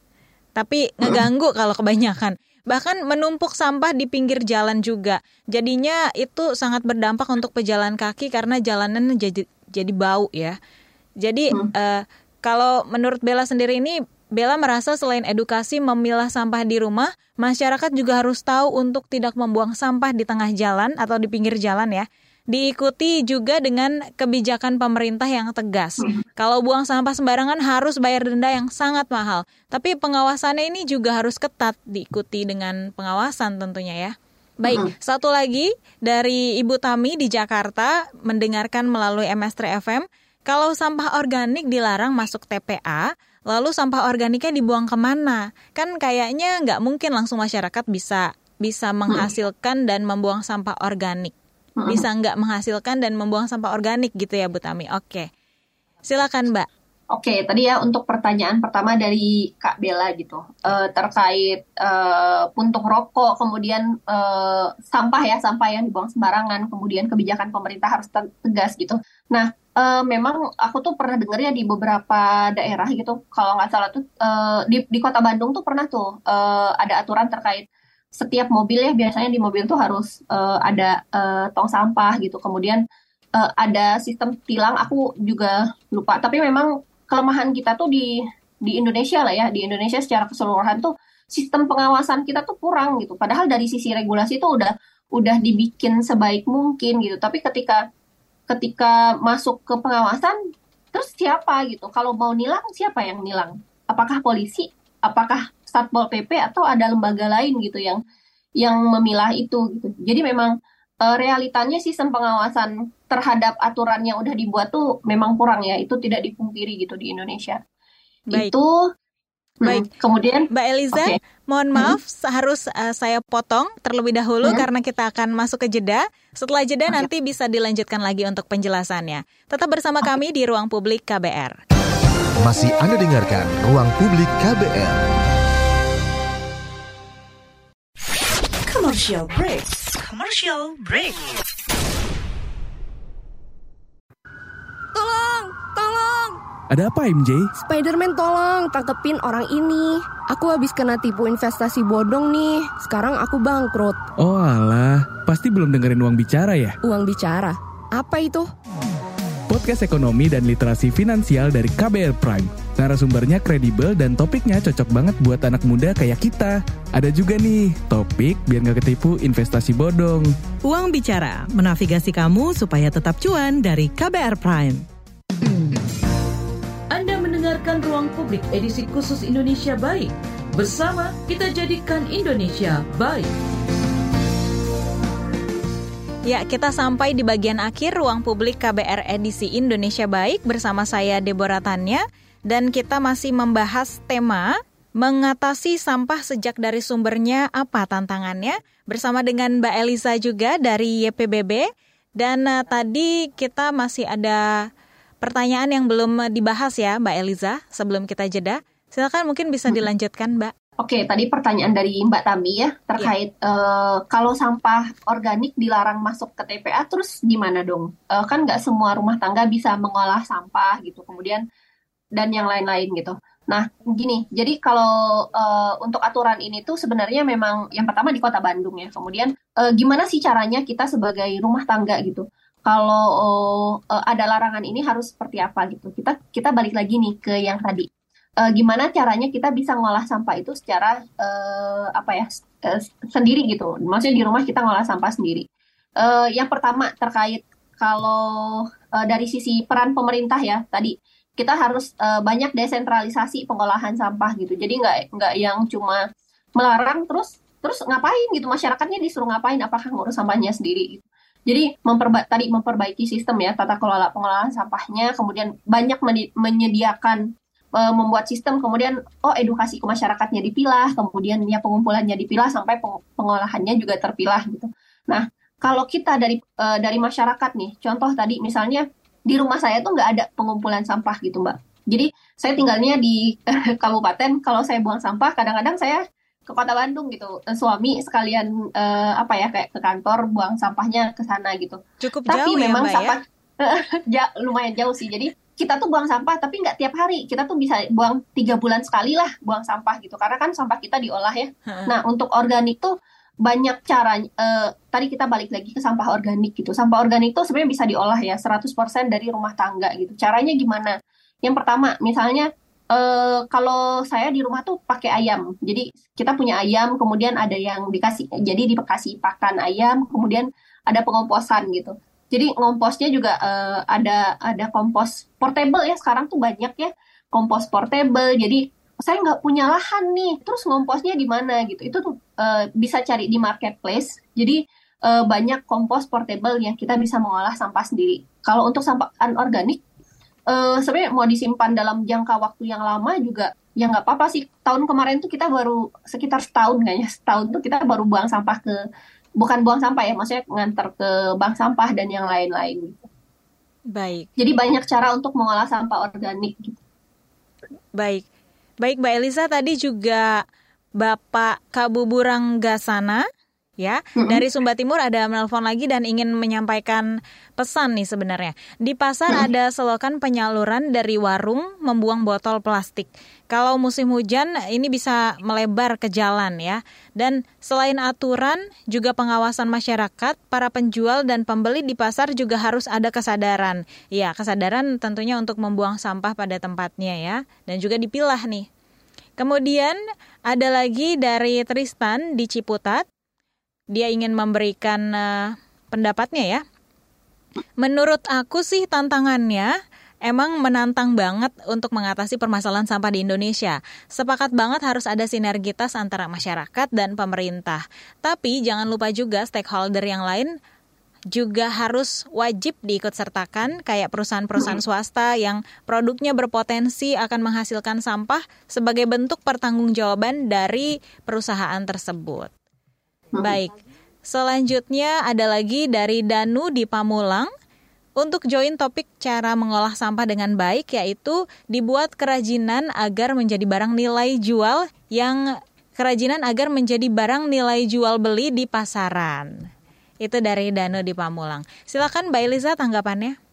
Tapi ngeganggu [clears throat] kalau kebanyakan bahkan menumpuk sampah di pinggir jalan juga. Jadinya itu sangat berdampak untuk pejalan kaki karena jalanan jadi jadi bau ya. Jadi hmm. uh, kalau menurut Bella sendiri ini Bella merasa selain edukasi memilah sampah di rumah, masyarakat juga harus tahu untuk tidak membuang sampah di tengah jalan atau di pinggir jalan ya diikuti juga dengan kebijakan pemerintah yang tegas. Kalau buang sampah sembarangan harus bayar denda yang sangat mahal. Tapi pengawasannya ini juga harus ketat diikuti dengan pengawasan tentunya ya. Baik, satu lagi dari Ibu Tami di Jakarta mendengarkan melalui MS3 FM, kalau sampah organik dilarang masuk TPA, lalu sampah organiknya dibuang ke mana? Kan kayaknya nggak mungkin langsung masyarakat bisa bisa menghasilkan dan membuang sampah organik bisa nggak menghasilkan dan membuang sampah organik gitu ya Bu Tami. Oke, silakan Mbak. Oke, tadi ya untuk pertanyaan pertama dari Kak Bella gitu uh, terkait uh, puntung rokok, kemudian uh, sampah ya sampah yang dibuang sembarangan, kemudian kebijakan pemerintah harus tegas gitu. Nah, uh, memang aku tuh pernah dengar ya di beberapa daerah gitu, kalau nggak salah tuh uh, di di kota Bandung tuh pernah tuh uh, ada aturan terkait setiap mobil ya biasanya di mobil tuh harus uh, ada uh, tong sampah gitu. Kemudian uh, ada sistem tilang. Aku juga lupa. Tapi memang kelemahan kita tuh di di Indonesia lah ya. Di Indonesia secara keseluruhan tuh sistem pengawasan kita tuh kurang gitu. Padahal dari sisi regulasi tuh udah udah dibikin sebaik mungkin gitu. Tapi ketika ketika masuk ke pengawasan terus siapa gitu? Kalau mau nilang siapa yang nilang? Apakah polisi? Apakah Satpol PP atau ada lembaga lain gitu yang yang memilah itu gitu. Jadi memang uh, realitanya sistem pengawasan terhadap aturan yang udah dibuat tuh memang kurang ya. Itu tidak dipungkiri gitu di Indonesia. Baik. Itu hmm, Baik. Hmm, kemudian Mbak Eliza, okay. mohon hmm. maaf hmm. harus uh, saya potong terlebih dahulu hmm. karena kita akan masuk ke jeda. Setelah jeda okay. nanti bisa dilanjutkan lagi untuk penjelasannya. Tetap bersama okay. kami di Ruang Publik KBR. Masih Anda dengarkan Ruang Publik KBR. Commercial break. Commercial break. Tolong, tolong. Ada apa MJ? Spiderman tolong tangkepin orang ini. Aku habis kena tipu investasi bodong nih. Sekarang aku bangkrut. Oh alah, pasti belum dengerin uang bicara ya? Uang bicara? Apa itu? Podcast ekonomi dan literasi finansial dari KBR Prime. Narasumbernya kredibel dan topiknya cocok banget buat anak muda kayak kita. Ada juga nih, topik biar nggak ketipu investasi bodong. Uang Bicara, menavigasi kamu supaya tetap cuan dari KBR Prime. Anda mendengarkan Ruang Publik edisi khusus Indonesia Baik. Bersama kita jadikan Indonesia baik. Ya, kita sampai di bagian akhir ruang publik KBR edisi Indonesia Baik bersama saya Deborah Tanya dan kita masih membahas tema mengatasi sampah sejak dari sumbernya apa tantangannya bersama dengan Mbak Elisa juga dari YPBB dan uh, tadi kita masih ada pertanyaan yang belum dibahas ya Mbak Eliza sebelum kita jeda. Silakan mungkin bisa dilanjutkan Mbak. Oke, tadi pertanyaan dari Mbak Tami ya terkait ya. Uh, kalau sampah organik dilarang masuk ke TPA, terus gimana dong? Uh, kan nggak semua rumah tangga bisa mengolah sampah gitu, kemudian dan yang lain-lain gitu. Nah, gini, jadi kalau uh, untuk aturan ini tuh sebenarnya memang yang pertama di Kota Bandung ya. Kemudian uh, gimana sih caranya kita sebagai rumah tangga gitu? Kalau uh, ada larangan ini harus seperti apa gitu? Kita kita balik lagi nih ke yang tadi uh, gimana caranya kita bisa ngolah sampah itu secara uh, apa ya uh, sendiri gitu. Maksudnya di rumah kita ngolah sampah sendiri. Uh, yang pertama terkait kalau uh, dari sisi peran pemerintah ya tadi kita harus uh, banyak desentralisasi pengolahan sampah gitu. Jadi nggak nggak yang cuma melarang terus terus ngapain gitu masyarakatnya disuruh ngapain apakah ngurus sampahnya sendiri gitu. Jadi memperba tadi memperbaiki sistem ya tata kelola pengolahan sampahnya, kemudian banyak menyediakan uh, membuat sistem kemudian oh edukasi ke masyarakatnya dipilah kemudian ya pengumpulannya dipilah sampai pengolahannya juga terpilah gitu. Nah kalau kita dari uh, dari masyarakat nih contoh tadi misalnya di rumah saya tuh nggak ada pengumpulan sampah gitu mbak. Jadi saya tinggalnya di [laughs] kabupaten kalau saya buang sampah kadang-kadang saya ke kota Bandung gitu. Suami sekalian uh, apa ya kayak ke kantor buang sampahnya ke sana gitu. Cukup tapi jauh memang ya, sampah [laughs] ya? lumayan jauh sih. Jadi kita tuh buang sampah tapi nggak tiap hari. Kita tuh bisa buang tiga bulan sekali lah buang sampah gitu. Karena kan sampah kita diolah ya. Nah untuk organik tuh banyak cara uh, tadi kita balik lagi ke sampah organik gitu. Sampah organik tuh sebenarnya bisa diolah ya 100% dari rumah tangga gitu. Caranya gimana? Yang pertama misalnya uh, kalau saya di rumah tuh pakai ayam. Jadi kita punya ayam kemudian ada yang dikasih jadi dikasih pakan ayam kemudian ada pengomposan gitu jadi ngomposnya juga uh, ada ada kompos portable ya sekarang tuh banyak ya kompos portable. Jadi saya nggak punya lahan nih, terus ngomposnya di mana gitu? Itu tuh uh, bisa cari di marketplace. Jadi uh, banyak kompos portable yang kita bisa mengolah sampah sendiri. Kalau untuk sampah anorganik, uh, sebenarnya mau disimpan dalam jangka waktu yang lama juga ya nggak apa-apa sih. Tahun kemarin tuh kita baru sekitar setahun kayaknya setahun tuh kita baru buang sampah ke bukan buang sampah ya, maksudnya ngantar ke bank sampah dan yang lain-lain gitu. Baik. Jadi banyak cara untuk mengolah sampah organik gitu. Baik. Baik Mbak Elisa tadi juga Bapak Kabuburang Gasana ya. Mm-hmm. Dari Sumba Timur ada menelpon lagi dan ingin menyampaikan pesan nih sebenarnya. Di pasar mm-hmm. ada selokan penyaluran dari warung membuang botol plastik. Kalau musim hujan ini bisa melebar ke jalan ya. Dan selain aturan juga pengawasan masyarakat, para penjual dan pembeli di pasar juga harus ada kesadaran. Ya, kesadaran tentunya untuk membuang sampah pada tempatnya ya dan juga dipilah nih. Kemudian ada lagi dari Tristan di Ciputat dia ingin memberikan uh, pendapatnya ya. Menurut aku sih tantangannya emang menantang banget untuk mengatasi permasalahan sampah di Indonesia. Sepakat banget harus ada sinergitas antara masyarakat dan pemerintah. Tapi jangan lupa juga stakeholder yang lain juga harus wajib diikut sertakan kayak perusahaan-perusahaan swasta yang produknya berpotensi akan menghasilkan sampah sebagai bentuk pertanggungjawaban dari perusahaan tersebut. Baik. Selanjutnya ada lagi dari Danu di Pamulang. Untuk join topik cara mengolah sampah dengan baik yaitu dibuat kerajinan agar menjadi barang nilai jual yang kerajinan agar menjadi barang nilai jual beli di pasaran. Itu dari Danu di Pamulang. Silakan Mbak Eliza tanggapannya.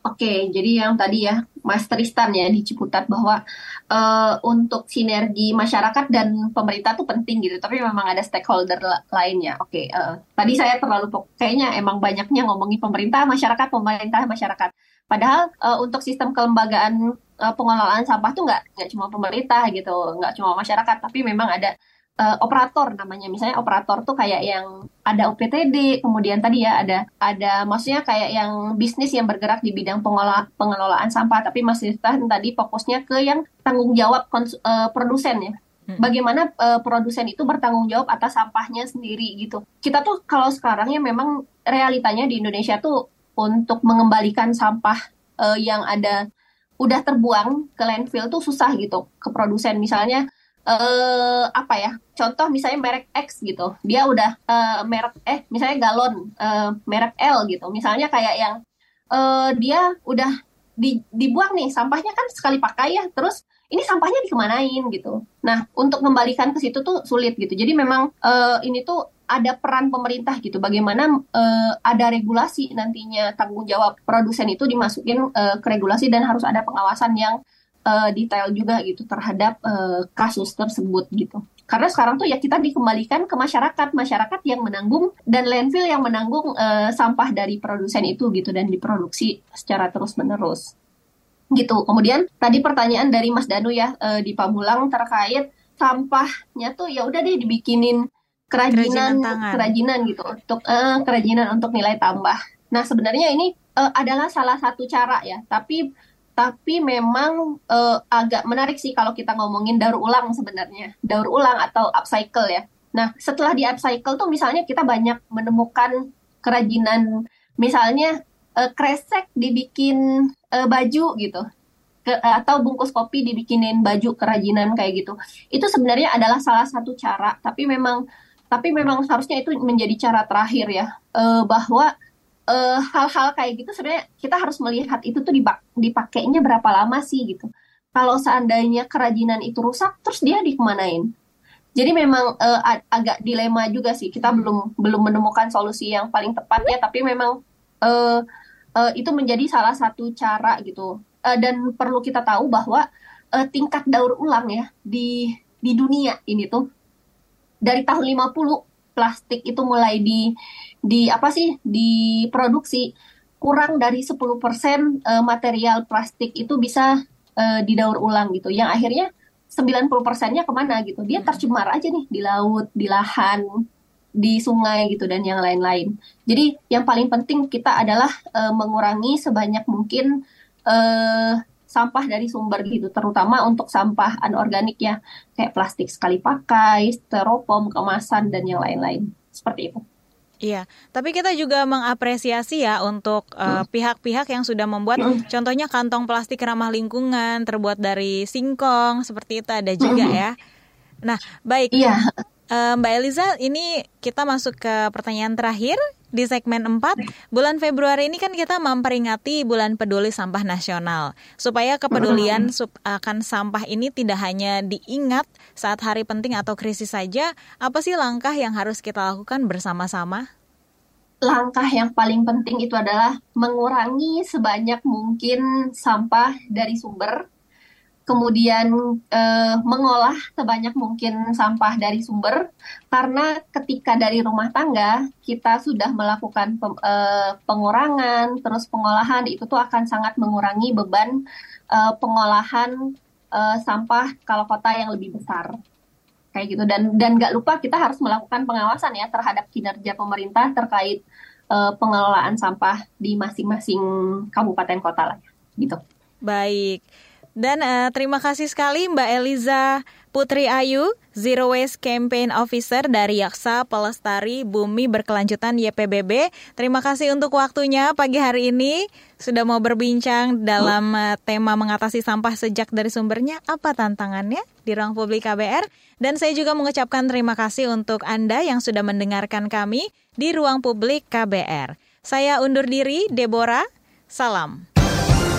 Oke, jadi yang tadi ya Mas Tristan ya di Ciputat bahwa uh, untuk sinergi masyarakat dan pemerintah tuh penting gitu, tapi memang ada stakeholder lainnya. Oke, uh, tadi saya terlalu kayaknya emang banyaknya ngomongin pemerintah, masyarakat, pemerintah, masyarakat. Padahal uh, untuk sistem kelembagaan uh, pengelolaan sampah tuh nggak nggak cuma pemerintah gitu, nggak cuma masyarakat, tapi memang ada uh, operator namanya. Misalnya operator tuh kayak yang ada UPTD, kemudian tadi ya ada ada maksudnya kayak yang bisnis yang bergerak di bidang pengelola, pengelolaan sampah, tapi masih tadi fokusnya ke yang tanggung jawab uh, produsen ya. Hmm. Bagaimana uh, produsen itu bertanggung jawab atas sampahnya sendiri gitu. Kita tuh kalau sekarang ya memang realitanya di Indonesia tuh untuk mengembalikan sampah uh, yang ada udah terbuang ke landfill tuh susah gitu ke produsen misalnya uh, apa ya? Contoh misalnya merek X gitu. Dia udah uh, merek eh misalnya galon uh, merek L gitu. Misalnya kayak yang uh, dia udah di, dibuang nih sampahnya kan sekali pakai ya terus ini sampahnya dikemanain gitu. Nah untuk kembalikan ke situ tuh sulit gitu. Jadi memang uh, ini tuh ada peran pemerintah gitu. Bagaimana uh, ada regulasi nantinya tanggung jawab produsen itu dimasukin uh, ke regulasi dan harus ada pengawasan yang uh, detail juga gitu terhadap uh, kasus tersebut gitu. Karena sekarang tuh ya kita dikembalikan ke masyarakat, masyarakat yang menanggung dan landfill yang menanggung uh, sampah dari produsen itu gitu dan diproduksi secara terus-menerus. Gitu. Kemudian tadi pertanyaan dari Mas Danu ya uh, di Pamulang terkait sampahnya tuh ya udah deh dibikinin kerajinan kerajinan, kerajinan gitu untuk uh, kerajinan untuk nilai tambah. Nah, sebenarnya ini uh, adalah salah satu cara ya, tapi tapi memang uh, agak menarik sih kalau kita ngomongin daur ulang sebenarnya. Daur ulang atau upcycle ya. Nah setelah di upcycle tuh misalnya kita banyak menemukan kerajinan. Misalnya uh, kresek dibikin uh, baju gitu. Ke, atau bungkus kopi dibikinin baju kerajinan kayak gitu. Itu sebenarnya adalah salah satu cara. Tapi memang tapi memang seharusnya itu menjadi cara terakhir ya. Uh, bahwa eh, hal-hal kayak gitu sebenarnya kita harus melihat itu tuh dipakainya berapa lama sih gitu. Kalau seandainya kerajinan itu rusak, terus dia dikemanain? Jadi memang uh, ag agak dilema juga sih. Kita belum belum menemukan solusi yang paling tepat ya, tapi memang uh, uh, itu menjadi salah satu cara gitu. Uh, dan perlu kita tahu bahwa uh, tingkat daur ulang ya di di dunia ini tuh dari tahun 50 plastik itu mulai di di apa sih diproduksi kurang dari 10% uh, material plastik itu bisa uh, didaur ulang gitu. Yang akhirnya 90%-nya ke mana gitu. Dia tercemar aja nih di laut, di lahan, di sungai gitu dan yang lain-lain. Jadi yang paling penting kita adalah uh, mengurangi sebanyak mungkin uh, sampah dari sumber gitu, terutama untuk sampah anorganik ya, kayak plastik sekali pakai, styrofoam, kemasan dan yang lain-lain. Seperti itu. Iya, tapi kita juga mengapresiasi ya untuk eh, pihak-pihak uh, yang sudah membuat contohnya kantong plastik ramah lingkungan terbuat dari singkong seperti itu ada juga ya. Nah, baik. Iya. Uh, Mbak Eliza, ini kita masuk ke pertanyaan terakhir di segmen 4. Bulan Februari ini kan kita memperingati Bulan Peduli Sampah Nasional. Supaya kepedulian akan sampah ini tidak hanya diingat saat hari penting atau krisis saja, apa sih langkah yang harus kita lakukan bersama-sama? Langkah yang paling penting itu adalah mengurangi sebanyak mungkin sampah dari sumber kemudian eh, mengolah sebanyak mungkin sampah dari sumber karena ketika dari rumah tangga kita sudah melakukan pem, eh, pengurangan terus pengolahan itu tuh akan sangat mengurangi beban eh, pengolahan eh, sampah kalau kota yang lebih besar kayak gitu dan dan nggak lupa kita harus melakukan pengawasan ya terhadap kinerja pemerintah terkait pengelolaan sampah di masing-masing kabupaten kota lah gitu. Baik. Dan uh, terima kasih sekali Mbak Eliza Putri Ayu, Zero Waste Campaign Officer dari Yaksa Pelestari Bumi Berkelanjutan YPBB. Terima kasih untuk waktunya pagi hari ini. Sudah mau berbincang dalam uh, tema mengatasi sampah sejak dari sumbernya. Apa tantangannya di ruang publik KBR? Dan saya juga mengucapkan terima kasih untuk Anda yang sudah mendengarkan kami di ruang publik KBR. Saya undur diri, Deborah. Salam.